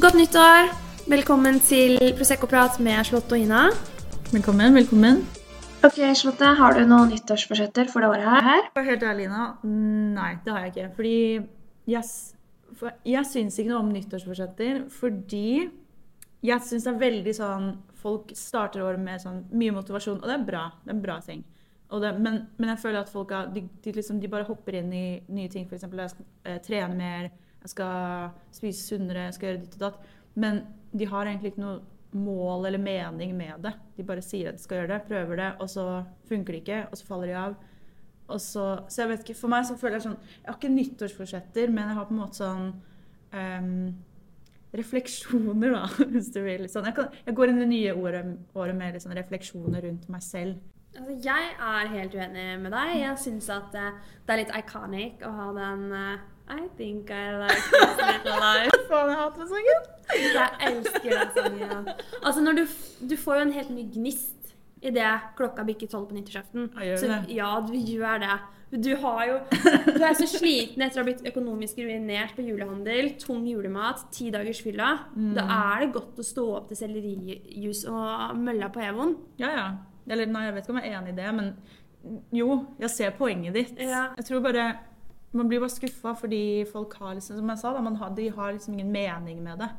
Godt nyttår! Velkommen til Prosecco-prat med Charlotte og Ina. Velkommen, velkommen. Ok, Charlotte, har du noen nyttårsforsetter for det året her? Helt ærlig, Ina, nei, det har jeg ikke. Fordi jeg, s- for jeg syns ikke noe om nyttårsforsetter fordi jeg syns det er veldig sånn Folk starter året med sånn mye motivasjon, og det er bra. Det er en bra ting. Og det, men, men jeg føler at folk har, de, de, liksom, de bare hopper inn i nye ting. F.eks. eh, trene mer, jeg skal spise sunnere, jeg skal gjøre ditt og datt. Men de har egentlig ikke noe mål eller mening med det. De bare sier at de skal gjøre det, prøver det, og så funker det ikke, og så faller de av. Så, så jeg vet ikke, For meg så føler jeg sånn Jeg har ikke nyttårsforsetter, men jeg har på en måte sånn um, refleksjoner, da, hvis du vil. Sånn, jeg, kan, jeg går inn i det nye året, året med sånn refleksjoner rundt meg selv. Altså, jeg er helt uenig med deg. Jeg syns at eh, det er litt iconic å ha den eh, I think I like this little life. Faen, jeg hater sangen! Jeg elsker den sangen. Altså, når du, du får jo en helt ny gnist idet klokka bikker tolv på nyttårsaften. Så det? ja, du gjør det. Du har jo Du er så sliten etter å ha blitt økonomisk ruinert på julehandel, tung julemat, ti dagers fylla. Mm. Da er det godt å stå opp til sellerijus og mølla på Evon. Ja, ja. Eller nei, jeg vet ikke om jeg er enig i det, men jo, jeg ser poenget ditt. Ja. Jeg tror bare Man blir bare skuffa fordi folk har liksom, som jeg sa, da, man har, de har liksom ingen mening med det.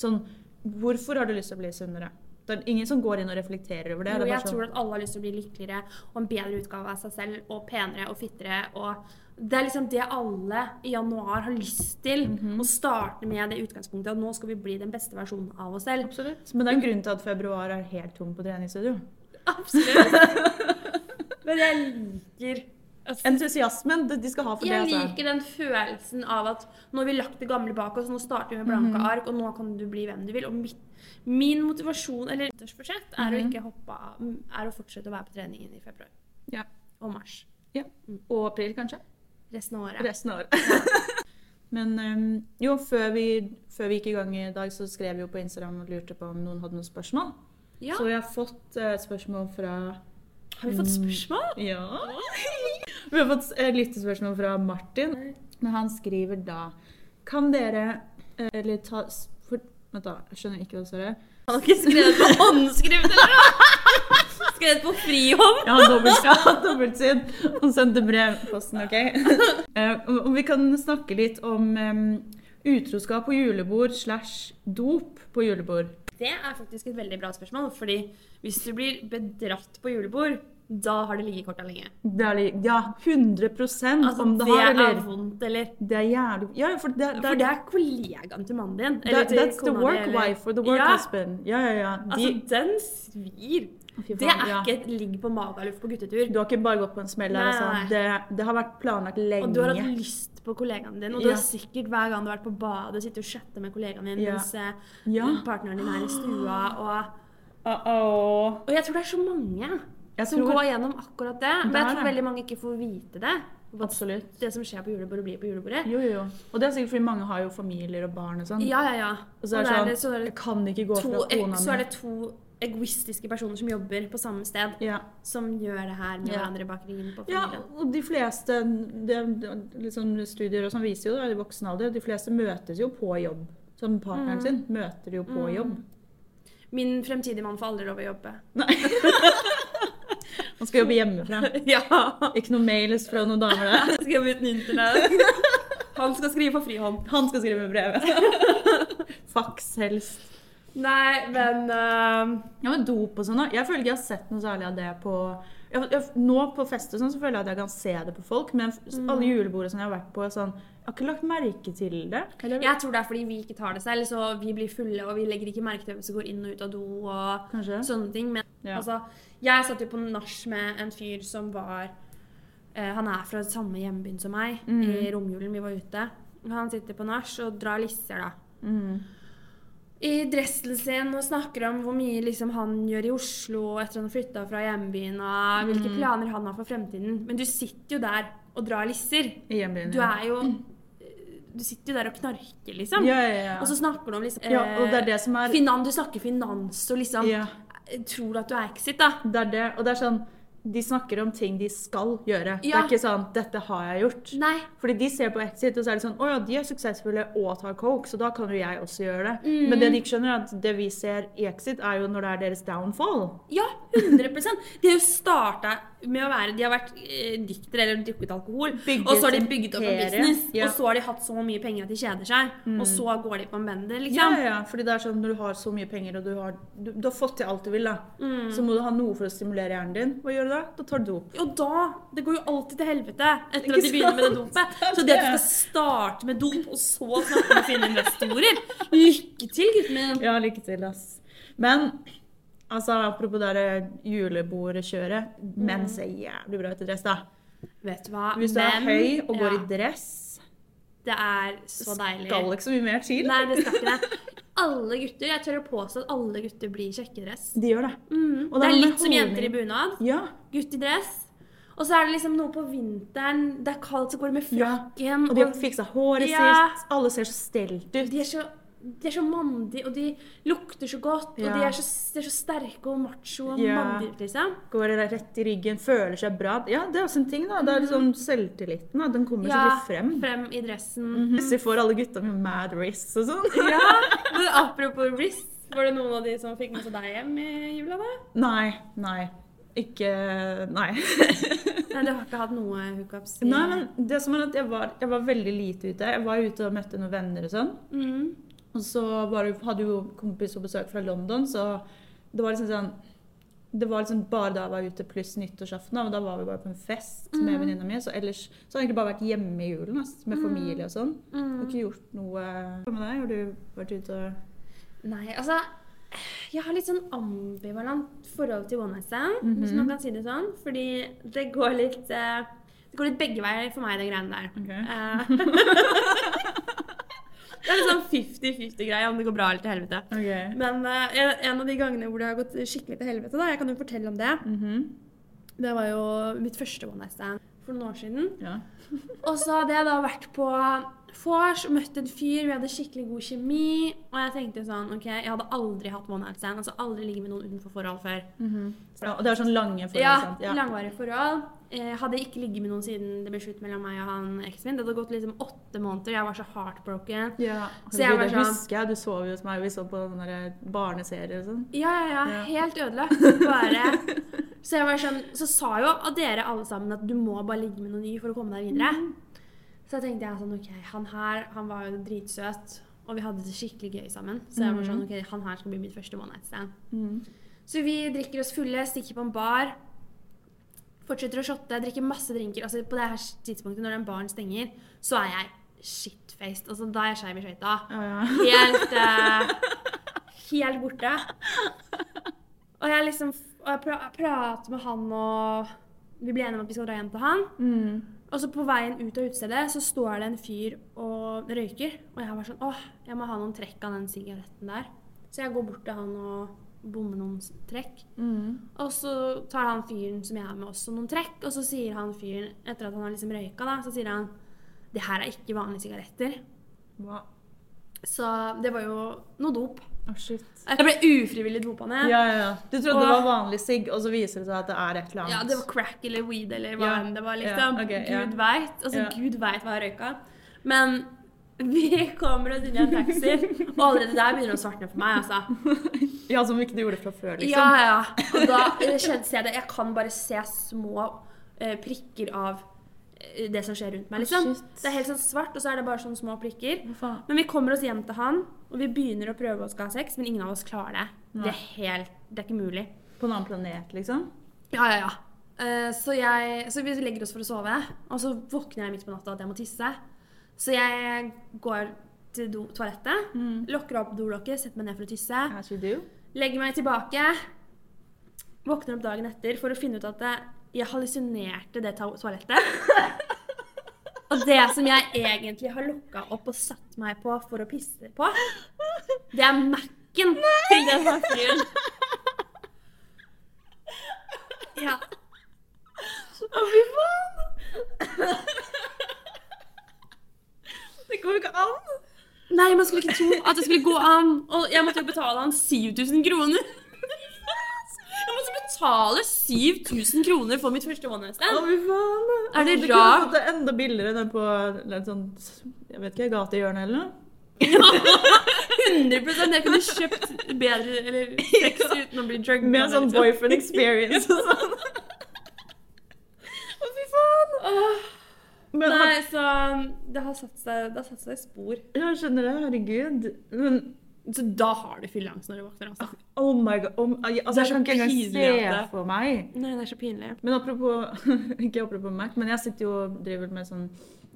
Sånn, hvorfor har du lyst til å bli sunnere? Det er ingen som går inn og reflekterer over det. Jo, det jeg sånn, tror at alle har lyst til å bli lykkeligere og en bedre utgave av seg selv og penere og fittere. og det er liksom det alle i januar har lyst til. Mhm. Å starte med det utgangspunktet at nå skal vi bli den beste versjonen av oss selv. Absolutt. Men det er en grunn til at februar er helt tom på treningsstudio. Absolutt. Men jeg liker Entusiasmen de skal ha for Jeg det. Jeg liker den følelsen av at nå har vi lagt det gamle bak oss, nå starter vi med blanke mm. ark, og nå kan du bli hvem du vil. Og mitt, min motivasjon, eller nyttårsforsett, er å ikke hoppe av, er å fortsette å være på treningen i februar. Ja. Og mars. Ja. Og april, kanskje. Resten av året. Resten av året. Men um, jo, før vi, før vi gikk i gang i dag, så skrev vi jo på Instagram og lurte på om noen hadde noen spørsmål. Ja. Så vi har fått uh, spørsmål fra Har vi fått spørsmål? Ja. Vi har fått et lyttespørsmål fra Martin. Men han skriver da Kan dere eh, Eller ta for, Vent, da. Jeg skjønner ikke hva du står her. Han har ikke skrevet på håndskrift, eller noe? Skrevet på frihånd? Ja, har dobbelt. Han sendte brev posten, OK? Eh, og vi kan snakke litt om utroskap på julebord slash dop på julebord. Det er faktisk et veldig bra spørsmål, fordi hvis du blir bedratt på julebord, da har det ligget i korta lenge. Det er, ja, 100% Altså, om det, det har, er vondt, eller Det er jævlig Ja, for det, det, For det er kollegaen til mannen din. that, til That's the kona di, work eller- wife or the work Ja. husband. Ja, ja, ja. De, Altså, den svir. Faen, Det er ja. ikke et ligg på Magaluf på guttetur. Du har ikke bare gått på en smell der, Nei, altså. nei. Det, det har vært planlagt lenge. Og du har hatt lyst på kollegaen din, og du Ja. har sikkert hver gang du har vært på badet, sittet og chatta med kollegaen din Ja. mens eh, partneren din er i stua, og Uh-oh. Og jeg tror det er så mange som tror- går gjennom akkurat det. Men jeg tror veldig mange ikke får vite det. Absolutt. Det som skjer på julebordet, blir på julebordet. Jo, jo, jo. Og det er sikkert fordi mange har jo familier og barn og sånn. Ja, ja, ja. Og så er det sånn så er det kan ikke gå to, fra kona så er det to egoistiske personer som jobber på samme sted, Ja. som gjør det her med Ja. hverandre bak ryggen på ja, og de fleste det, liksom Studier og sånn viser jo det, i voksen alder de fleste møtes jo på jobb. Som partneren Mm. sin møter jo på Mm. jobb. Min fremtidige mann får aldri lov å jobbe. Man skal jobbe hjemmefra. ja! Ikke noe mails fra noen damer der. Han skal jobbe uten internett. Han skal skrive på frihånd. Han skal skrive brevet. Fax helst. Nei, men uh... Ja, men dop og sånn da. Jeg føler ikke jeg har sett noe særlig av det på jeg, jeg, Nå på fest sånn, så føler jeg at jeg kan se det på folk, men Mm. alle julebordene som jeg har vært på, sånn Jeg har ikke lagt merke til det. Eller, jeg tror det er fordi vi ikke tar det selv, så vi blir fulle, og vi legger ikke merke til hvem som går inn og ut av do og Kanskje? sånne ting. Men Ja. altså, jeg satt jo på nach med en fyr som var uh, Han er fra samme hjembyen som meg, mm. i romjulen vi var ute. Han sitter på nach og drar lisser, da. Mm. I dressen sin og snakker om hvor mye liksom, han gjør i Oslo etter han har flytta fra hjembyen, og hvilke mm. planer han har for fremtiden. Men du sitter jo der og drar lisser. I hjembyen. Du er jo Du sitter jo der og knarker, liksom. ja, ja, ja. Og så snakker du om liksom ja, og det er det som er finan, Du snakker finans og liksom ja, Tror du at du er Exit, da? Det er det. Og det er sånn de snakker om ting de skal gjøre. Det er ikke sånn 'dette har jeg gjort'. Nei. Fordi de ser på Exit, og så er det sånn 'Å ja, de er suksessfulle og tar coke, så da kan jo jeg også gjøre det'. Mm. Men det de ikke skjønner, er at det vi ser i Exit, er jo når det er deres downfall. Ja, 100 De har jo starta med å være De har vært eh, diktere eller drukket alkohol. Bygget og så har de bygget opp en business. Ja. Mm. Og så har de hatt så mye penger at de kjeder seg. Og så går de på en bender, liksom. ja, ja, fordi det er sånn når du har så mye penger og du har, du, du har fått til alt du vil, da, Mm. så må du ha noe for å stimulere hjernen din. Hva gjør du da? Da tar du dop. Og da Det går jo alltid til helvete etter at de begynner med det dopet. Så det at du skal starte med dop, og så snakke med å finne investorer Lykke til, gutten min. Ja, lykke til, ass. Men altså, apropos det julebordkjøret. Menn ser jævlig bra ut i dress, da. Vet du hva? Hvis du er høy og går ja, i dress, Det er så deilig. skal ikke så mye mer til. Nei, det skal ikke det. Alle gutter, Jeg tør å påstå at alle gutter blir kjekkedress. De gjør det. Mm. Det er litt som jenter i bunad. Ja. Gutt i dress. Og så er det liksom noe på vinteren. Det er kaldt, så går det med Ja. Og de har fiksa håret Ja. sitt. Alle ser så stelt ut. de er så de er så mandige, og de lukter så godt. Og de er så, de er så sterke og macho og Ja. mandige, liksom. Går rett i ryggen, føler seg bra. Ja, det er også en ting, da. Det er liksom selvtilliten. da. Den kommer Ja, skikkelig frem. frem i dressen. Plutselig får alle gutta med mad wrists og sånn. Ja, men apropos wrists, var det noen av de som fikk med seg deg hjem i jula, da? Nei, nei. Ikke Nei. Nei, du har ikke hatt noe hookups? nei, men det som er at jeg var, jeg var veldig lite ute. Jeg var ute og møtte noen venner og sånn. Mhm. Og så var, det- hadde jo kompis på besøk fra London, så det var liksom sånn det var liksom bare da jeg var ute, pluss nyttårsaften. og Da var vi bare på en fest med venninna mi. Så ellers så har jeg egentlig bare vært hjemme i julen altså, med familie og sånn. og ikke gjort noe Hva med deg? Har du vært ute og Nei, altså Jeg har litt sånn ambivalent forhold til one night stand, -hmm. hvis man kan si det sånn. Fordi det går litt eh, Det går litt begge veier for meg, det greiene der. Ok. Eh, det er litt sånn 50-50-greie om det går bra eller til helvete. Okay. Men uh, en- av de gangene hvor det har gått skikkelig til helvete, da, jeg kan jo fortelle om det, Mhm. det var jo mitt første one night stand for noen år siden. Ja. Og så hadde jeg da vært på vors og møtt en fyr, vi hadde skikkelig god kjemi. Og jeg tenkte sånn, ok, jeg hadde aldri hatt one night stand, altså aldri ligget med noen utenfor forhold før. ja. Og det var sånn lange forhold, Ja, sant? Ja. langvarige forhold. Jeg hadde ikke ligget med noen siden det ble slutt mellom meg og han eksen min. Det hadde gått liksom åtte måneder, jeg var så heartbroken. Ja, Så jeg var sånn- husker jeg. Du sov jo hos meg, vi så på sånne der barneserier og sånn. Ja, ja, ja, Ja. helt ødelagt. Bare. Så jeg var sånn, så sa jo dere alle sammen at du må bare ligge med noen ny for å komme deg videre. Mhm. Så tenkte jeg sånn, ok, han her, han var jo dritsøt, og vi hadde det skikkelig gøy sammen. Så jeg var sånn, ok, han her skal bli mitt første one night stand. Mm. Så vi drikker oss fulle, stikker på en bar, fortsetter å shotte, drikker masse drinker. Altså på det her tidspunktet når den baren stenger, så er jeg shitfaced. Altså da er jeg skeiv i skøyta. Oh, ja. Helt, uh, helt borte. Og jeg liksom og jeg pra prater med han, og vi blir enige om at vi skal dra hjem til han. Mm. Og så på veien ut av utestedet så står det en fyr og røyker. Og jeg var sånn åh, jeg må ha noen trekk av den sigaretten der. Så jeg går bort til han og bommer noen trekk. Mm. Og så tar han fyren som jeg er med, også noen trekk. Og så sier han fyren, etter at han har liksom røyka, da, så sier han det her er ikke vanlige sigaretter. Hva? Så det var jo noe dop. Oh, shit. Jeg ble ufrivillig dopa ned. Ja, ja, ja. Du trodde det var vanlig sigg, og så viser det seg at det er et eller annet. Ja, det var crack eller weed eller hva enn det var, liksom. ok, ja. Gud veit. Altså. Gud veit hva jeg røyka. Men vi kommer oss inn i en taxi, og allerede der begynner det å svartne for meg, altså. Ja, Som ikke du gjorde fra før, liksom. Ja, ja. Og da kjente jeg det. Jeg kan bare se små eh, prikker av det som skjer rundt meg, liksom. Oh, Det er helt sånn svart, og så er det bare sånne små prikker. Oh. Men vi kommer oss hjem til han, og vi begynner å prøve å skal ha sex, men ingen av oss klarer det. Nei. Det er helt Det er ikke mulig. På en annen planet, liksom? Ja, ja, ja. Uh, så, jeg, så vi legger oss for å sove, og så våkner jeg midt på natta at jeg må tisse. Så jeg går til do, toalettet, Mm. lukker opp dolokket, setter meg ned for å tisse. Legger meg tilbake. Våkner opp dagen etter for å finne ut at jeg- jeg hallusinerte det to- toalettet. Og det som jeg egentlig har lukka opp og satt meg på for å pisse på, det er Mac-en til den fyren. Ja. Å, fy faen! Det går jo ikke an! Nei, man skulle ikke tro at det skulle gå an. Og jeg måtte jo betale han 7000 kroner. Betale betale 7000 kroner for mitt første one night Å, stand? fy faen. Er det Du kunne fått det enda billigere enn på et sånt, jeg vet ikke, gatehjørne eller noe. 100 Jeg kunne kjøpt bedre eller sex uten å bli drug. Med en sånn boyfriend experience og sånn. Å, fy faen. Åh, Men Nei, så det har satt seg, det har satt seg spor. jeg skjønner det, herregud. Men Så da har du fylleangst når du våkner, altså. oh my god. Oh, altså, Det er jeg kan så ikke engang se for meg. Nei, det er så pinlig. Men apropos Ikke apropos Mac, men jeg sitter jo og driver med sånn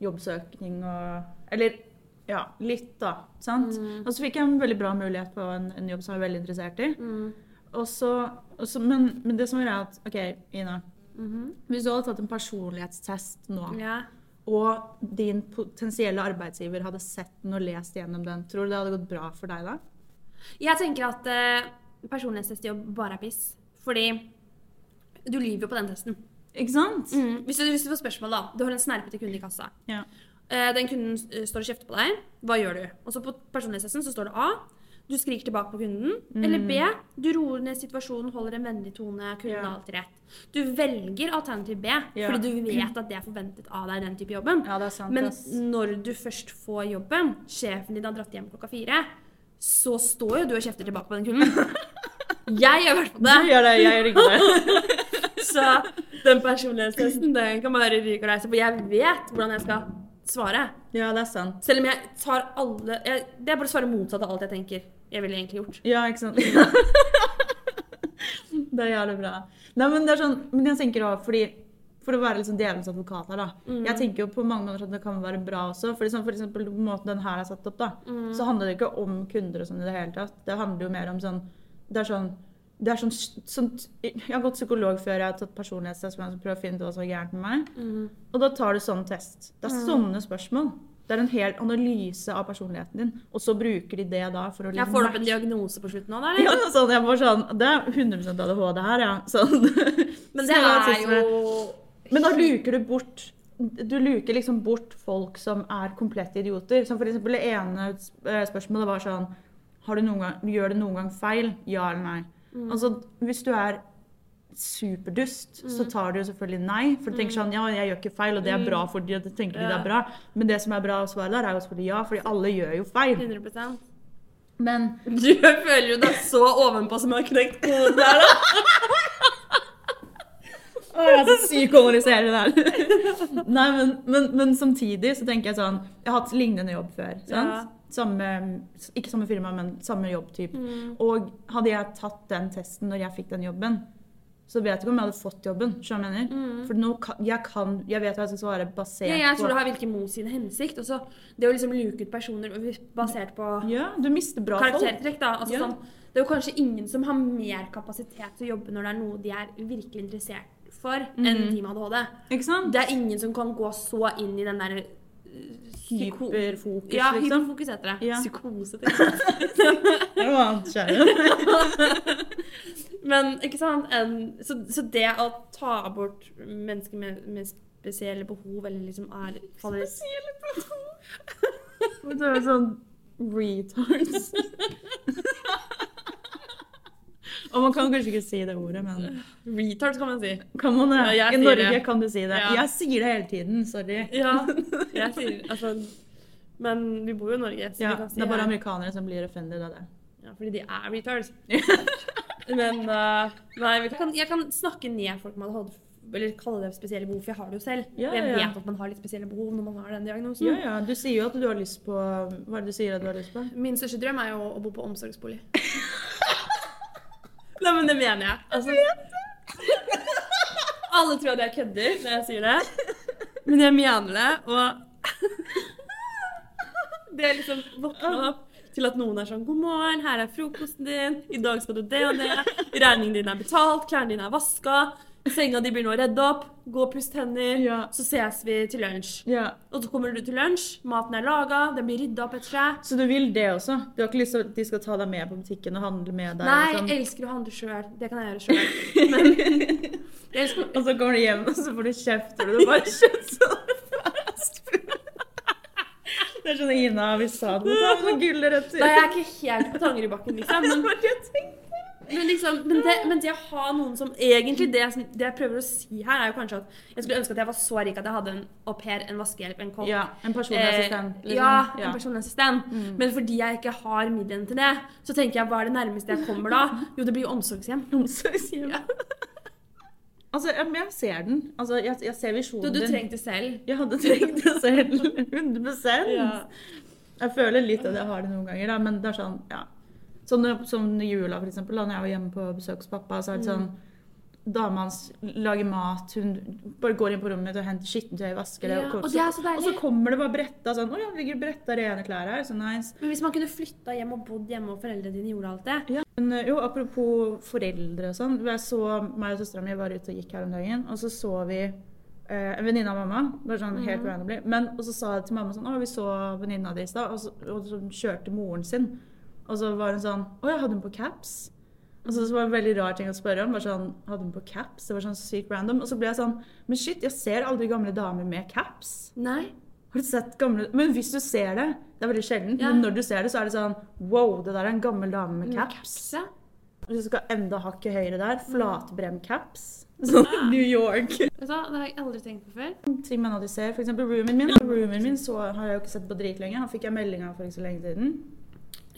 jobbsøkning og Eller ja, litt, da. Sant? Mm. Og så fikk jeg en veldig bra mulighet på en, en jobb som jeg er veldig interessert i. Mm. Og så, og så, men, men det som er at OK, Ina. Mhm. Hvis du hadde tatt en personlighetstest nå, Ja. Og din potensielle arbeidsgiver hadde sett den og lest gjennom den, tror du det hadde gått bra for deg da? Jeg tenker at uh, personlighetstestjobb bare er piss. Fordi du lyver jo på den testen. Ikke sant? Mm. Hvis, du, hvis du får spørsmål, da. Du har en snerpete kunde i kassa. Ja. Eh, den kunden eh, står og kjefter på deg. Hva gjør du? Og så på personlighetstesten så står det A. Du skriker tilbake på kunden. Eller B. Du roer ned situasjonen, holder en vennlig tone. Kunden Ja. alltid rett. Du velger alternativ B, Ja. fordi du vet at det er forventet av deg i den type jobben. ja, det sant. Men når du først får jobben, sjefen din har dratt hjem klokka fire, så står jo du og kjefter tilbake på den kunden. Jeg gjør i hvert fall Du gjør det, jeg gjør ikke det. Så den personlighetstesten den kan bare ryke og reise, for jeg vet hvordan jeg skal svare. Ja, det er sant. Selv om jeg tar alle jeg, Det er bare å svare motsatt av alt jeg tenker jeg ville egentlig gjort. Ja, ikke sant? det er jævlig bra. Nei, men det er sånn, men jeg tenker også, fordi for å være liksom djevelens advokat her, da. Jeg tenker jo på mange måter at det kan være bra også. Fordi sånn, for eksempel på måten den her er satt opp, da, så handler det ikke om kunder og sånn i det hele tatt. Det handler jo mer om sånn Det er sånn det er sånn, sånt, jeg har gått psykolog før jeg har tatt personlighetstest, men jeg prøver å finne ut hva som er gærent med meg. Og da tar du sånn test. Det er sånne spørsmål. Det er en hel analyse av personligheten din, og så bruker de det da for å Jeg får opp en diagnose på slutten òg, da? ja, sånn, jeg var sånn, Det er 100 ADHD her, ja. Sånn. Men det er jo Men da luker du bort Du luker liksom bort folk som er komplette idioter. Som eksempel det ene spørsmålet var sånn har du noen gang, Gjør du noen gang feil? Ja eller nei? Mm. Altså, Hvis du er superdust, så tar du jo selvfølgelig nei. For du tenker Mm. sånn Ja, jeg gjør ikke feil, og det er bra fordi at du tenker ja. det er bra. Men det som er bra å svare der, er jo selvfølgelig ja, fordi alle gjør jo feil. 100% Men Du føler jo deg så ovenpå som har knekt koden der, da. Å, jeg er så syk analysere det der. Nei, men, men, men samtidig så tenker jeg sånn Jeg har hatt lignende jobb før. Ja. Samme, ikke samme firma, men samme jobbtype. Mm. Og hadde jeg tatt den testen når jeg fikk den jobben, så vet jeg ikke om jeg hadde fått jobben. jeg mener? For nå kan, jeg, kan, jeg vet hva jeg skal svare basert Mm. Ja, jeg tror på det har virket mot sin hensikt. Også, det å liksom luke ut personer basert på Ja, du bra karaktertrekk. Altså, Ja. sånn, det er jo kanskje ingen som har mer kapasitet til å jobbe når det er noe de er virkelig interessert for, enn Team ADHD. Ikke sant? Det er ingen som kan gå så inn i den der øh, psyko- Hyperfokus, Ja, liksom. hyperfokus heter det. Ja. Psykose. tenker jeg. Det noe annet, kjære. Men ikke sant? En, så, så det å ta bort mennesker med, med spesielle behov, eller liksom er faller Det er sånn retards. Og man kan kanskje ikke si det ordet, men Retard, kan man si. kan man det? Ja, I Norge det. kan du si det. Ja. Jeg sier det hele tiden, sorry. Ja, jeg sier altså Men vi bor jo i Norge, så Ja, vi kan si det er bare amerikanere som blir offended av det. Ja, fordi de er retards. Men uh, Nei, jeg kan, jeg kan snakke ned folk med ADHD, eller kalle det spesielle behov, for jeg har det jo selv. Ja, ja. jeg vet at man har litt spesielle behov når man har den diagnosen. Ja, ja, du sier jo at du har lyst på Hva er det du sier at du har lyst på? Min største drøm er jo å bo på omsorgsbolig. Nei, men det mener jeg. Altså, alle tror at jeg kødder når jeg sier det, men jeg mener det. Og det er liksom våkne opp til at noen er sånn 'God morgen, her er frokosten din. I dag skal du det og det. Regningen din er betalt. Klærne dine er vaska. Senga di blir nå redd opp. Gå og pust hender. Ja. Så ses vi til lunsj. Ja. Og så kommer du til lunsj. Maten er laga. den blir rydda opp etter seg. Så du vil det også? Du har ikke lyst til at de skal ta deg med på butikken og handle med deg? Nei, sånn? jeg elsker å handle sjøl. Det kan jeg gjøre sjøl. Men elsker Og så kommer du hjem, og så får du kjeft og du Bare kjøtt sånn. Det er sånn Ina, vi sa det. Ta med noen gulrøtter. jeg er ikke helt på Tangerudbakken, liksom. Men. Men, liksom, men, det, men det å ha noen som Egentlig det, det jeg prøver å si her, er jo kanskje at jeg skulle ønske at jeg var så rik at jeg hadde en au pair, en vaskehjelp, en kokk. Ja, en personlig Eh, assistent. liksom. Ja, Ja. en personlig assistent. Men fordi jeg ikke har midlene til det, så tenker jeg hva er det nærmeste jeg kommer da? Jo, det blir jo omsorgshjem. Omsorgshjem. Altså, jeg, jeg ser den. Altså, jeg, jeg ser visjonen din. du din. trengte selv. Jeg hadde trengt det selv. 100 Ja. Jeg føler litt at jeg har det noen ganger, da, men det er sånn, ja. Sånn som jula, for eksempel, da når jeg var hjemme på besøk hos pappa, så er det sånn Dama hans lager mat, hun bare går inn på rommet mitt og henter skittentøy, vasker det. Ja, og, og det så og så kommer det bare bretta sånn Å ja, ligger bretta rene klær her. Så nice. Men hvis man kunne flytta hjem og bodd hjemme, og foreldrene dine gjorde alt det Ja. Men eh, jo, apropos foreldre og sånn. Jeg så meg og søstera mi var ute og gikk her om dagen, og så så vi eh, en venninne av mamma. Bare sånn helt randomly. Men, og så sa jeg til mamma sånn Å, vi så venninna di i stad. Og så kjørte moren sin. Og så var hun sånn Å ja, hadde hun på caps? Og så, så var det en veldig rar ting å spørre om. Bare sånn, Hadde hun på caps? Det var sånn sykt random. Og så ble jeg sånn Men shit, jeg ser aldri gamle damer med caps. Nei. Har du sett gamle Men hvis du ser det Det er veldig sjelden. Ja. Men når du ser det, så er det sånn Wow, det der er en gammel dame med caps. Med caps. ja. Hvis du skal enda hakket høyere der, flatbrem-caps. Sånn New York. Vet du hva, Det har jeg aldri tenkt på før. Ting man alltid ser. For eksempel roomien min. Roomien min så har jeg jo ikke sett på dritlenge. Han fikk jeg melding av for ikke så lenge siden.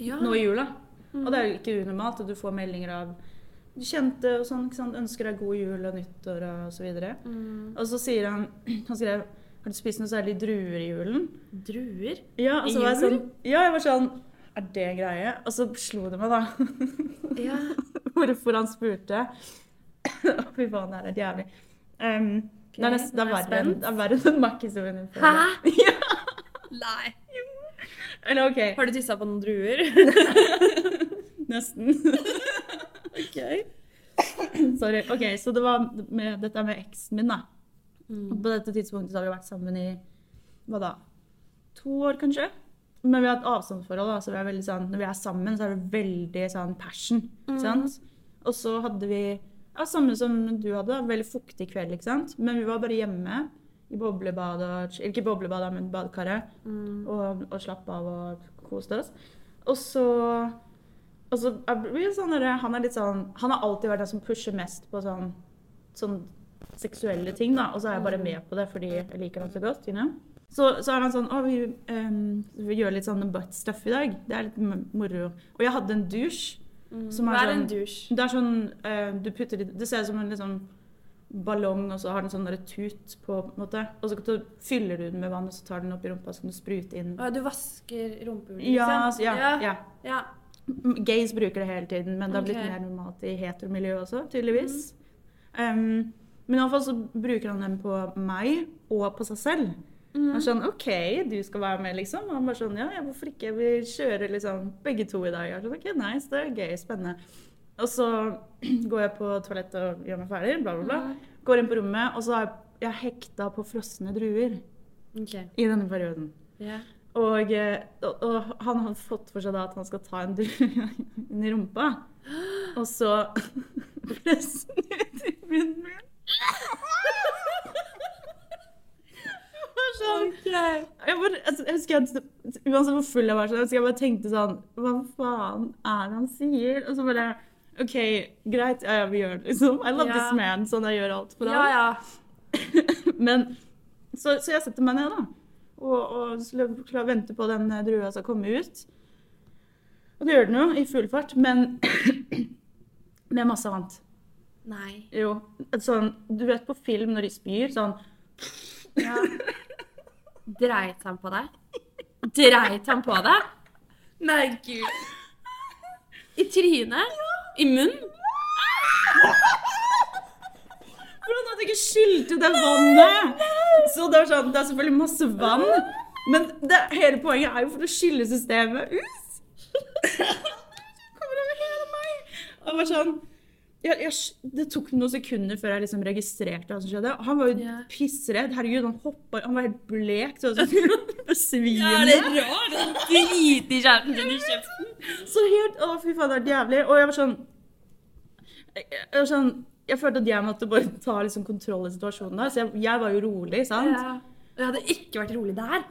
Ja. Nå i jula. Og det er jo ikke unormalt at du får meldinger av kjente og sånn. ikke sant? Ønsker deg god jul og nyttår og så videre. Mm. Og så sier han Han skrev Har du spist noe særlig druer i julen? Druer? Ja, I jul? sånn Ja, jeg var sånn Er det en greie? Og så slo det meg, da. Ja. Hvorfor han spurte. Fy faen, det er helt jævlig. Um, det er nesten det er er verre enn det er verre enn Mack-historien din. Hæ? Ja, Nei. eller OK. Har du tissa på noen druer? Nesten. ok. Sorry. OK, så det var med, dette med eksen min, da. Mm. På dette tidspunktet så har vi vært sammen i hva da? To år, kanskje? Men vi har et avstandsforhold, da, så vi er veldig sånn, når vi er sammen, så er det veldig sånn passion. Mm. sant? Og så hadde vi ja, samme som du hadde, veldig fuktig kveld, ikke sant? Men vi var bare hjemme i boblebadet, ikke boblebadet, men badekaret, og, og slapp av og koste oss. Og så og så er sånn han er litt sånn Han har alltid vært den som pusher mest på sånn, sånn seksuelle ting, da. Og så er jeg bare med på det fordi jeg liker ham så godt. You know? så, så er han sånn Å, vi, um, vi gjør litt sånn butt stuff i dag. Det er litt moro. Og jeg hadde en dusj. Som Hva er en sånn, det er sånn uh, Du putter litt Det ser ut som en liksom ballong, og så har den sånn der tut på en måte. Og så fyller du den med vann, og så tar den opp i rumpa, så kan du sprute inn Å, Du vasker rumpehullet, liksom? Ja, ja, ja. ja. Gays bruker det hele tiden, men det har blitt okay. mer normalt i heteromiljøet også, tydeligvis. Um, men iallfall så bruker han den på meg og på seg selv. Han er sånn OK, du skal være med, liksom. Og han bare sånn Ja, hvorfor ikke? Vi kjører liksom begge to i dag. Jeg sånn, OK, nice, det er gøy, spennende. Og så går jeg på toalettet og gjør meg ferdig, bla, bla, bla. Går inn på rommet, og så har jeg hekta på frosne druer Ok. i denne perioden. Ja. Og, eh, og, og han har fått for seg da at han skal ta en drue i rumpa. Og så presse den ut i munnen min. Sånn, jeg, bare, altså, jeg husker jeg, Uansett hvor full jeg var, så jeg bare tenkte sånn Hva faen er det han sier? Og så bare OK, greit, ja, ja, vi gjør det, liksom. I love Ja. this man, sånn jeg gjør alt for ja, ham. ja. Men, så, så jeg setter meg ned, da. Og, og skulle klare å vente på den eh, drua skal komme ut. Og det gjør den jo, i full fart. Men med masse annet. Nei. Jo. Sånn, du vet på film når de spyr, sånn Ja. Dreit han på deg? Dreit han på deg? Nei, gud. I trynet? I munnen? For han hadde ikke skylte det vannet! Så det er, sånn, det er selvfølgelig masse vann. Men det, hele poenget er jo for å skylle systemet ut. Kommer over hele meg. Og var sånn jeg, jeg, Det tok noen sekunder før jeg liksom registrerte hva som skjedde. Han var jo yeah. pissredd. Herregud, han hoppa Han var helt blek. Så sånn, besvimende. Ja, det er rart. Driti kjæresten din i kjeften. Så helt Å, fy faen, det er jævlig. Og jeg var sånn jeg var sånn jeg følte at jeg måtte bare ta liksom kontroll i situasjonen. der, Så jeg, jeg var jo rolig, sant? Ja. Jeg hadde ikke vært rolig der.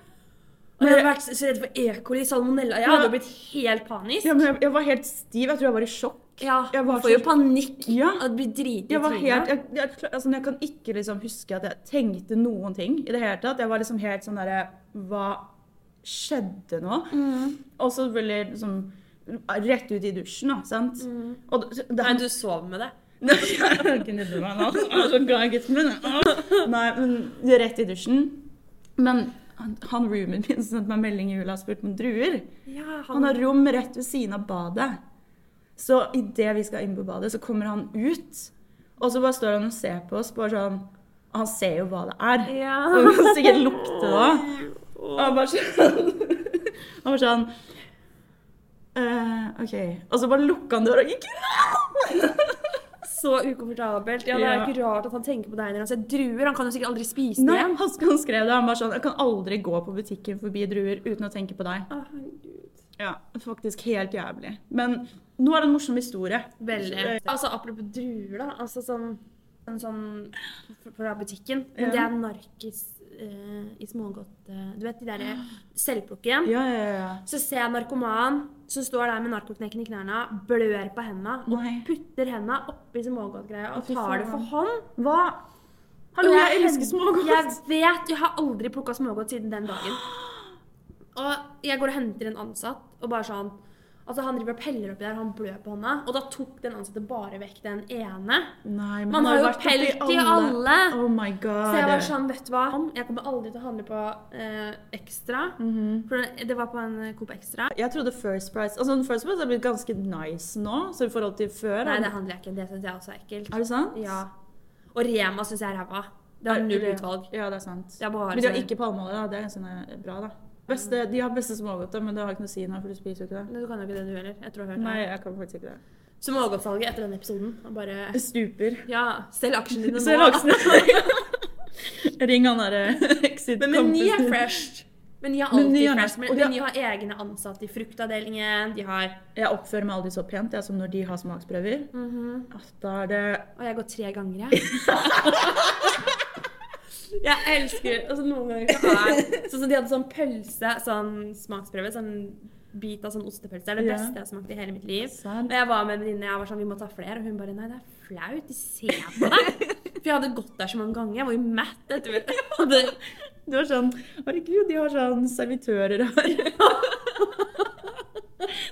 Og jeg hadde vært så redd for E. coli, salmonella. Jeg hadde blitt helt panisk. Ja, men jeg, jeg var helt stiv. Jeg tror jeg var i sjokk. Ja, Jeg var får jo panikk. Ja. Og blir dritings. Jeg var helt, jeg, jeg, altså, jeg kan ikke liksom huske at jeg tenkte noen ting i det hele tatt. Jeg var liksom helt sånn derre Hva skjedde nå? Mm. Og så selvfølgelig liksom rett ut i dusjen, da. Sant? Og det, det, Nei, du sov med det. Jeg men meg nå. Jeg er så glad i gutten min. Nei, men rett i dusjen. Men han, han roomien min sendte meg melding i jula og spurte om druer. Ja, Han har rom rett ved siden av badet. Så idet vi skal inn på badet, så kommer han ut. Og så bare står han og ser på oss. bare sånn, Han ser jo hva det er. Ja. Og kan sikkert lukte det òg. Og han bare sånn Han bare sånn uh, OK. Og så bare lukka han døra og gikk. Så ukomfortabelt. Ja, Det er ikke rart at han tenker på deg når han ser druer. Han kan jo sikkert aldri spise Nei, det. han, han skrev det. Han bare sånn Jeg kan aldri gå på butikken forbi druer uten å tenke på deg. Å, herregud. Ja, Faktisk helt jævlig. Men nå er det en morsom historie. Veldig. Altså, apropos druer, da. Altså sånn, en sånn fra butikken. Men Ja. det er narkis eh, i smågodt eh, Du vet de derre selvplukken? Ja, ja, ja. Så ser jeg narkoman som står der med narkoknekken i knærne, blør på henda og putter henda oppi smågodtgreia og tar det for hånd. Hva? Hallo, jeg, jeg elsker smågodt. Jeg vet, jeg har aldri plukka smågodt siden den dagen. Og jeg går og henter en ansatt, og bare sånn Altså Han driver og peller oppi der, han blør på hånda. Og da tok den ansatte bare vekk den ene. Nei, men Man har jo pelt i alle. Oh my god. Så jeg var sånn, vet du hva Jeg kommer aldri til å handle på eh, Extra. -hmm. For det var på en Coop Extra. Jeg trodde First Price Altså First Price har blitt ganske nice nå, så i forhold til før. Nei, det handler jeg ikke. Det syns jeg også er ekkelt. Er det sant? Ja. Og Rema syns jeg er ræva. Det har null utvalg. Ja, det er sant. Det er Men de har sånn- ikke palmeolje, da. Det er eh, bra, da. Beste, de har beste smågodter, men det har ikke noe å si nå, for du spiser jo ikke det. Men Du kan jo ikke det, du heller. Jeg tror jeg har hørt Nei, jeg kan faktisk ikke det. Smågodtsalget etter den episoden. Bare Det stuper. Ja, selg aksjene dine nå. nå. aksjene Ring han derre Exit Men Meny er fresh fresh. Meny har Meny alltid er fresh. Men de har- Meny har egne ansatte i fruktavdelingen. De har Jeg oppfører meg aldri så pent jeg, som når de har smaksprøver. Mm -hmm. Da er det Og jeg går tre ganger, jeg. Jeg elsker altså Noen ganger så er Sånn som de hadde sånn pølse, sånn smaksprøve, sånn bit av sånn ostepølse. Det er det beste jeg har smakt i hele mitt liv. Og jeg var med en venninne, jeg var sånn, vi må ta flere. Og hun bare nei, det er flaut. De ser på deg. For jeg hadde gått der så mange ganger. Jeg var jo matt etter det. Du var sånn Herregud, de har sånn servitører her.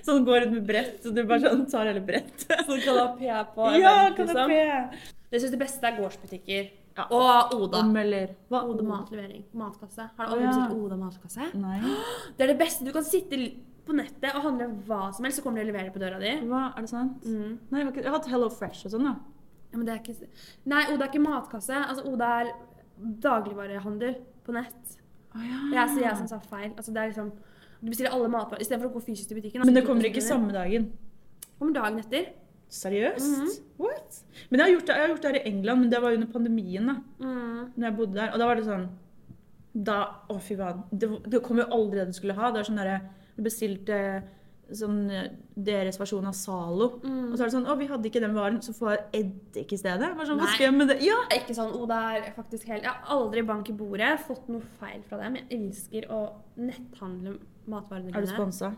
Sånn går ut med brett, og du bare sånn tar hele brettet. Sånn kanapé på Ja, kanapé. liksom. det Jeg syns det beste er gårdsbutikker. Ja. Og Oda. Om, eller, Hva? Oda matlevering. Matkasse. Har du aldri ja. bestilt Oda matkasse? Nei. Det er det beste. Du kan sitte på nettet og handle hva som helst, så kommer de og leverer på døra di. Hva, er det sant? Mm. Nei, jeg har, ikke, jeg har hatt Hello Fresh og sånn, da. Ja, men det er ikke... Nei, Oda er ikke matkasse. Altså, Oda er dagligvarehandel på nett. Oh, ja. Jeg sier jeg som sa feil. Altså, det er liksom... Du bestiller alle matvarer istedenfor å gå fysisk til butikken. Men det altså, kommer ikke samme dagen. Kommer dagen etter. Seriøst? Mhm. What? Men jeg har, gjort det, jeg har gjort det her i England, men det var under pandemien. da. Mm. Når jeg bodde der. Og da var det sånn Da Å, fy faen. Det, det kom jo aldri det du skulle ha. Det var sånn derre Du bestilte sånn eh, deres versjon av Zalo. Mm. Og så er det sånn Å, vi hadde ikke den varen, så får jeg eddik i stedet. Bare sånn, Hva skal jeg med det? Ja! Ikke sånn, Oda er faktisk helt... Jeg har aldri bank i bordet, fått noe feil fra dem. Jeg elsker å netthandle matvarene Er du mine. sponsa?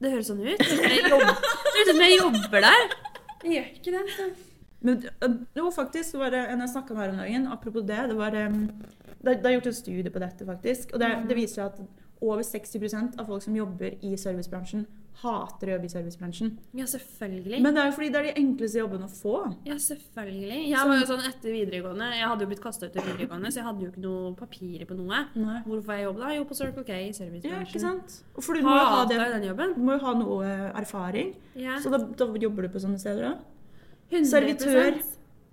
Det høres sånn ut. Det høres ut som jeg jobber der. Jeg gjør ikke det. Så. Men jo, faktisk, var det en jeg snakka med her om dagen. Apropos det. Det, var, det, det er gjort en studie på dette, faktisk. Og det, det viser at over 60% av folk som jobber i servicebransjen, hater å jobbe i servicebransjen. Ja, selvfølgelig. Men det er jo fordi det er de enkleste jobbene å få. ja, selvfølgelig. Jeg var jo sånn etter videregående. Jeg hadde jo blitt kasta ut av videregående, så jeg hadde jo ikke noe papirer på noe. Nei. Hvorfor får jeg jobb da? Jo, på Circle K i Ja, servicebransjen. ikke sant? For du må jo ha, det, den jobben. du må jo ha noe eh, erfaring. Ja. Så da, da jobber du på sånne steder, da? 100%. servitør.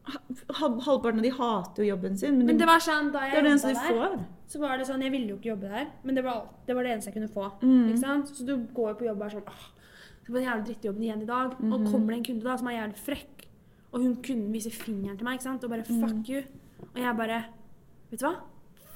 Ha- Halvparten av de hater jo jobben sin, men, Men det var sånn, da det jeg er det eneste de der, får. så var det sånn Jeg ville jo ikke jobbe der, men det var, det var det eneste jeg kunne få. Mm. Ikke sant? Så du går jo på jobb og er sånn Åh, det var den jævla drittjobben igjen i dag. Og Mhm. kommer det en kunde da som er jævlig frekk, og hun kunden viser fingeren til meg ikke sant? og bare 'fuck mm. you', og jeg bare Vet du hva?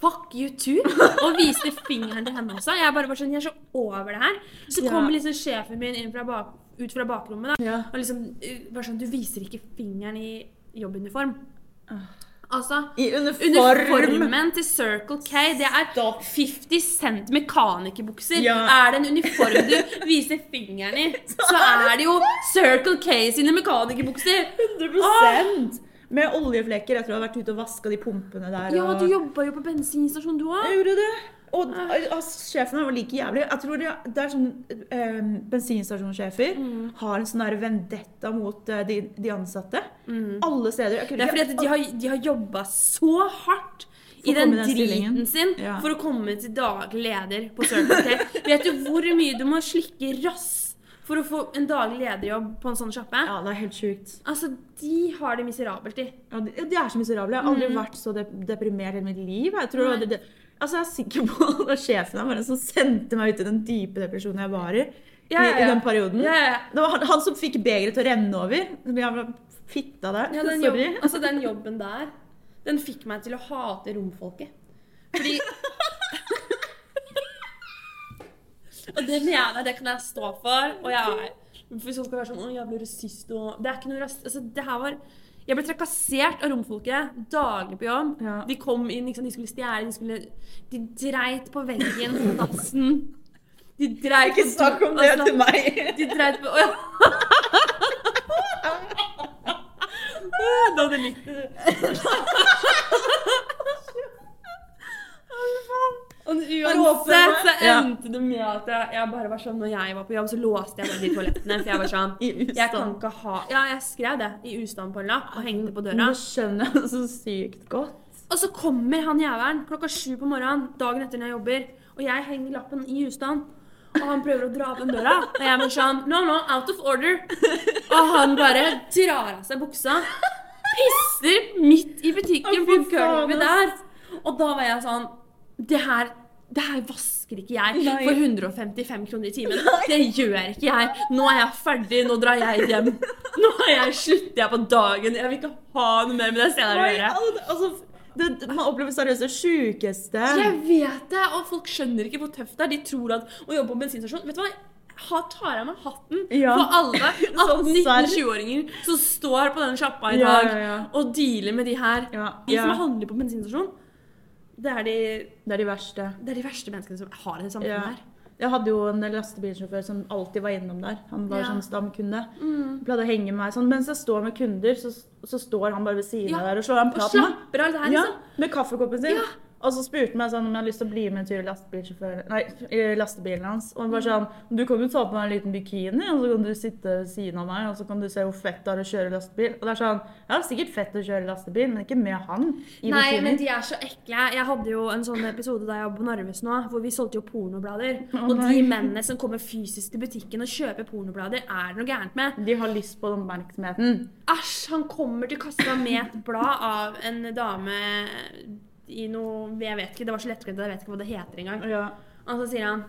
Fuck you too! Og viste fingeren til henne også. Jeg bare var sånn, jeg er så over det her. Så Ja. kommer liksom sjefen min inn fra bak, ut fra bakrommet da, Ja. og liksom uh, bare sånn Du viser ikke fingeren i jobbuniform. Ah. Altså, I uniform. uniformen til Circle K, det er 50 Cent mekanikerbukser. Ja. Er det en uniform du viser fingeren i, så er det jo Circle K sine mekanikerbukser. 100% Med oljeflekker tror jeg har vært ute og vaska de pumpene der. Ja, og... du jobba jo på bensinstasjon, du òg. Jeg gjorde det. Og altså, sjefen var like jævlig. Jeg tror det, det er sånn eh, Bensinstasjonssjefer Mm. har en sånn der vendetta mot eh, de, de ansatte. Alle steder. Jeg Mm. Det er fordi de har, de har jobba så hardt i den den driten sin Ja. for å komme til daglig leder på Circle K. Vet du hvor mye du må slikke rass for å få en daglig lederjobb på en sånn sjappe? Ja, det er helt sjukt. Altså, de har det miserabelt de. Ja, de, de er så miserable. Jeg har aldri vært så dep deprimert i mitt liv. Jeg tror Mm. Det, det, altså jeg er sikker på at det var sjefen bare som sendte meg ut i den dype depresjonen jeg var i. Ja, ja, I, I den perioden. Ja, ja, ja. Det var han, han som fikk begeret til å renne over. Den jævla fitta der. Ja, den, jobb, altså, den jobben der, den fikk meg til å hate romfolket. Fordi Og det mener jeg, det kan jeg stå for. Og jeg er Hvis folk skal være sånn Å, jeg rasist og Det er ikke noe rasist. Altså, det her var Jeg ble trakassert av romfolket daglig på jobb. Ja. De kom inn, liksom, de skulle stjele, de skulle De dreit på veggen på dassen. De dreit Ikke snakk om det til meg. De dreit på Å ja. Du hadde likt det. Og uansett så endte det med at jeg, jeg bare var sånn Når jeg var på jobb, så låste jeg bare de toalettene. For jeg var sånn Jeg kan ikke ha Ja, jeg skrev det i ustand på en lapp og hengte på døra. Nå skjønner jeg så sykt godt. Og så kommer han jævelen klokka sju på morgenen dagen etter når jeg jobber, og jeg henger lappen i ustand. Og han prøver å dra opp den døra, og jeg var sånn No, no, out of order. Og han bare drar av seg buksa, pisser midt i butikken på gulvet der. Og da var jeg sånn Det her det her vasker ikke jeg Nei. for 155 kroner i timen. Det gjør ikke jeg. Nå er jeg ferdig, nå drar jeg hjem. Nå jeg, slutter jeg på dagen. Jeg vil ikke ha noe mer med det stedet å gjøre. altså, det, man opplever seriøst det sjukeste. Jeg vet det, og folk skjønner ikke hvor tøft det er. De tror at å jobbe på bensinstasjon Vet du hva? Ha, tar jeg meg hatten Ja. for alle Sånn 18-19-20-åringer som står på denne sjappa i dag ja, ja. og dealer med de her. De som handler på bensinstasjon. Det er de, Det er de verste. det er de verste menneskene som har det samfunnet Ja. her. Jeg hadde jo en lastebilsjåfør som alltid var innom der. Han var Ja. sånn stamkunde. Pleide å henge meg sånn. Mens jeg står med kunder, så, så står han bare ved siden Ja. av der og slår en prat med meg. her, Ja, liksom. med kaffekoppen sin. Ja. Og så spurte han meg sånn om jeg hadde lyst til å bli med en tur i Nei, i lastebilen hans. Og han bare sånn Du kan jo ta på deg en liten bikini, og så kan du sitte ved siden av meg, og så kan du se hvor fett det er å kjøre lastebil. Og det er sånn Ja, det er sikkert fett å kjøre lastebil, men ikke med han i Nei, bikini. men de er så ekle. Jeg hadde jo en sånn episode da jeg jobbet på Narves nå, hvor vi solgte jo pornoblader. Og de mennene som kommer fysisk til butikken og kjøper pornoblader, er det noe gærent med. De har lyst på oppmerksomheten. Æsj, han kommer til kassa med et blad av en dame i noe Jeg vet ikke, det var så lettkledd, jeg vet ikke hva det heter engang. Ja. Og så sier han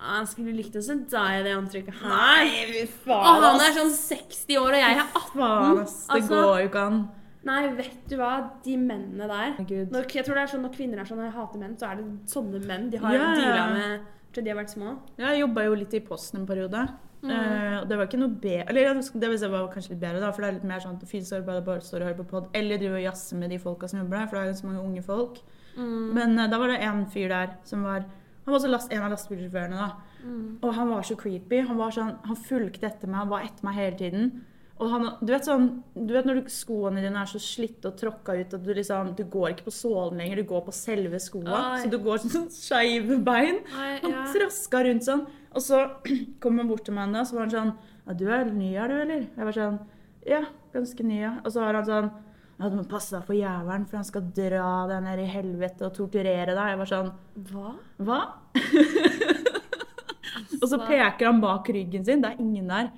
«Ah, jeg skulle likt å se deg i det antrekket her. fy Og han er sånn 60 år, og jeg er 18. Faen, ass. Det Altså- går jo ikke an. Nei, vet du hva? De mennene der når, Jeg tror det er sånn når kvinner er sånn og jeg hater menn, så er det sånne menn de har yeah. deala med til de har vært små. Jeg jobba jo litt i Posten en periode. Mm. Uh, det var ikke noe bedre Eller det var kanskje litt bedre, da, for det er litt mer sånn at arbeid bare står og hører på pod, eller driver og jazzer med de folka som jobber der, for det er ganske mange unge folk. Mm. Men uh, da var det en fyr der som var Han var også last, en av lastebilsjåførene, da. Mm. Og han var så creepy. Han var sånn, han fulgte etter meg, han var etter meg hele tiden. Og han, du vet sånn, du vet når du, skoene dine er så slitte og tråkka ut at du liksom, du går ikke på sålen lenger, du går på selve skoa. Oi. Så du går sånn skeive bein. Nei, Han ja. traska rundt sånn. Og så kom han bort til meg en dag, så var han sånn ja, 'Du er ny her, du, eller?' Jeg var sånn 'Ja, ganske ny, ja'. Og så var han sånn ja, 'Du må passe deg for jævelen, for han skal dra deg ned i helvete og torturere deg'. Jeg var sånn Hva? Hva? og så peker han bak ryggen sin. Det er ingen der.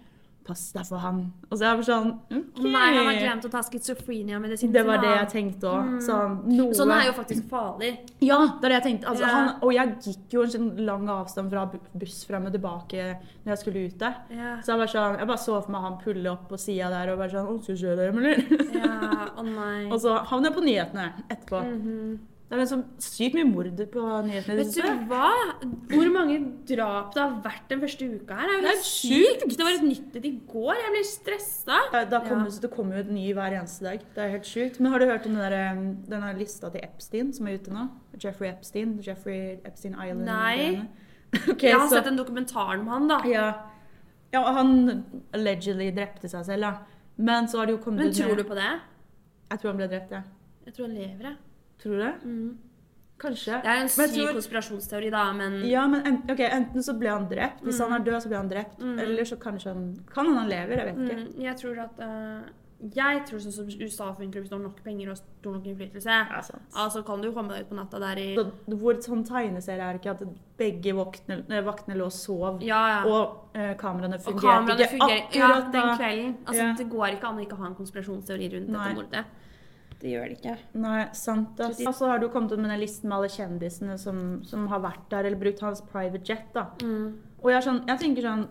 Pass deg for han. Og så er jeg bare sånn OK. Nei, han har glemt å ta schizofrenia-medisinen Det var det jeg tenkte òg. Sånn, noe Sånn er jo faktisk farlig. Ja, det er det jeg tenkte. Altså, Ja. han, og jeg gikk jo en sånn lang avstand fra buss frem og tilbake når jeg skulle ut der. Ja. Så jeg sånn, jeg bare så for meg han pulle opp på sida der og bare sånn 'Å, skal du kjøre hjem, eller?' Ja, å nei. og så havner jeg på nyhetene etterpå. Mhm. Det er liksom sykt mye mord på nyhetene. Vet du hva? Hvor mange drap det har vært den første uka her? Det er jo Det er helt sykt! Det var et nytt et i går. Jeg blir stressa. Da- Da kommer, Ja. Det kommer jo et ny hver eneste dag. Det er helt sjukt. Men har du hørt om den der, um, denne lista til Epstein som er ute nå? Jeffrey Epstein. Jeffrey Epstein Island. Nei. Okay, Jeg har så- sett en dokumentar om han, da. Ja. ja, han allegedly drepte seg selv, da. Men så har det jo kommet Men tror du på det? Jeg tror han ble drept, ja. Jeg tror han lever, jeg. Tror du det? Mm. Kanskje. Det er en syk tror- konspirasjonsteori, da, men Ja, men en, okay, enten så ble han drept. Hvis Mm. han er død, så ble han drept. Eller så kanskje han Kan han han lever? Jeg vet ikke. mm, jeg tror at uh Jeg tror sånn som USA funker, hvis du har nok penger og stor nok innflytelse, Ja, sant. altså kan du komme deg ut på natta der i Så, hvor sånn tegneserie er ikke at begge vaktene, eh, vaktene lå og sov, Ja, ja. og eh, kameraene fungerte ikke fungerer. Ja, akkurat den kvelden. Altså, Ja. Det går ikke an å ikke ha en konspirasjonsteori rundt Nei. dette mordet. Det gjør det ikke. Nei, sant. Og så har du kommet ut med den listen med alle kjendisene som, som har vært der, eller brukt hans private jet. da. Mm. Og jeg, sånn, jeg tenker sånn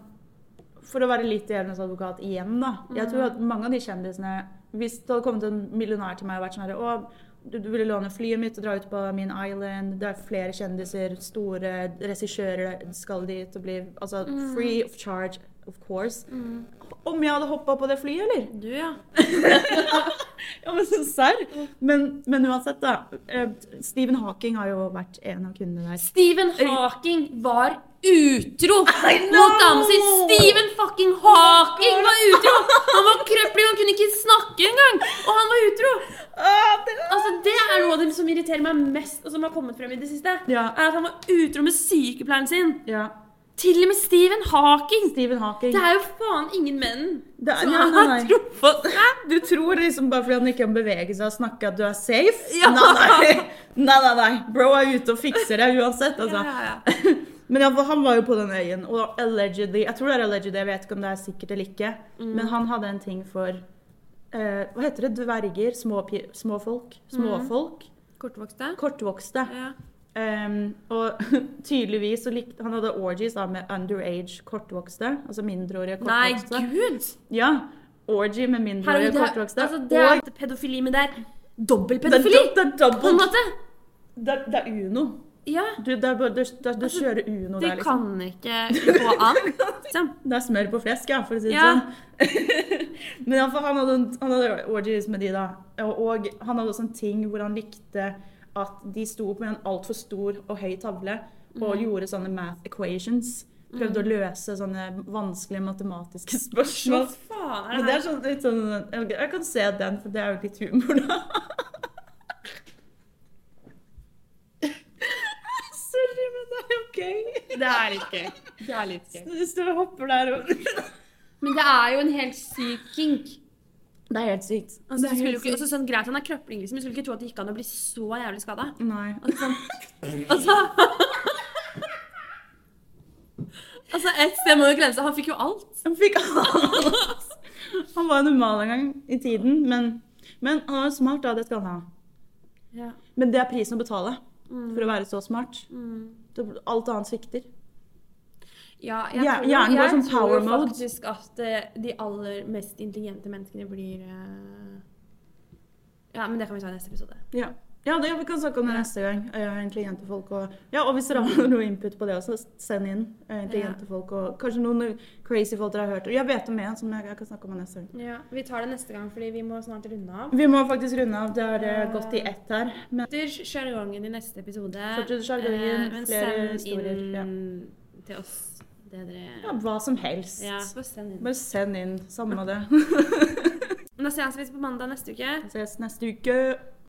For å være litt djevelens advokat igjen, da. Jeg tror at mange av de kjendisene Hvis det hadde kommet en millionær til meg og vært sånn her du, du ville låne flyet mitt og dra ut på Min Island. Det er flere kjendiser, store regissører skal dit og bli Altså free of charge, of course. Om jeg hadde hoppa på det flyet, eller? Du, ja. Ja, men så serr. Men, men uansett, da. eh, Stephen Hawking har jo vært en av kundene der. Stephen Hawking var utro mot dama si! Stephen fucking Hawking var utro! Han var krøpling, han kunne ikke snakke engang! Og han var utro! Ah, Altså, Det er noe av det som irriterer meg mest, og som har kommet frem i det siste. Ja. Er at han var utro med sykepleieren sin. ja. Til og med Stephen Hawking! Stephen Hawking. Det er jo faen ingen menn Det som nei, nei, har seg. Du tror liksom bare fordi han ikke kan bevege seg og snakke at du er safe? Ja. Nei, nei. nei, nei, nei. Bro er ute og fikser det uansett, altså. Ja, ja. Men han var jo på den øyen, og allegedly Jeg tror det er allegedly, jeg vet ikke om det er sikkert eller ikke. Mm. Men han hadde en ting for uh, Hva heter det? Dverger? Små, små folk? Småfolk? Kortvokste? Kortvokste. Ja. Um, og tydeligvis så likte Han hadde orgies da med underage kortvokste. Altså mindreårige kortvokste. Nei, gud! Ja. Orgy med mindreårige det kortvokste. altså, det er og pedofili, men det er det er, det er På en måte. det, er- det er Uno. Ja. Du, det er bare, du, du, du kjører Uno Det der, liksom. kan ikke gå an. Liksom. Det er smør på flesk, ja, for å si det Ja. sånn. Men han hadde, han hadde orgies med de, da. Og, og han hadde også en ting hvor han likte at de sto på en altfor stor og høy tavle og Mm. gjorde sånne math equations. Prøvde å løse sånne vanskelige matematiske spørsmål. Hva faen er Men det det her? er sånn, litt sånn jeg, kan se den, for det er jo litt humor, da. Sorry, men det er ok. Det er litt gøy. Det er litt gøy. Du står og hopper der og Men det er jo en helt syk kink. Det er helt sykt. Altså, det er skulle helt ikke, sykt. altså, sånn greit han er krøpling, liksom. Jeg skulle ikke tro at det gikk an å bli så jævlig skada. Nei. Altså, sånn, altså, altså ett sted må jo grense. Han fikk jo alt. Han fikk alt. Han var normal en gang i tiden, men, men han var smart, da. Det skal han ha. Ja. Men det er prisen å betale for å være så smart. Mm. Alt annet svikter. Ja, jeg Ja, tror, jeg sånn tror power jo mode. faktisk at eh, de aller mest intelligente menneskene blir eh, Ja, men det kan vi ta i neste episode. Ja. Ja, det, vi kan snakke om det neste gang. eh, Intelligente folk og Ja, og hvis dere har noe input på det også, send inn eh, intelligente folk og kanskje noen crazy folk dere har hørt. Jeg vet om en som jeg, kan snakke om neste gang. Ja, Vi tar det neste gang, fordi vi må snart runde av. Vi må faktisk runde av. Det har eh, gått i ett her. Men sjargongen i neste episode. Fortsett sjargongen, men flere send inn ja. til oss det dere ja, hva som helst. Ja, bare send inn. Bare send inn. Samme det. Da ses vi på mandag neste uke. Ses neste uke.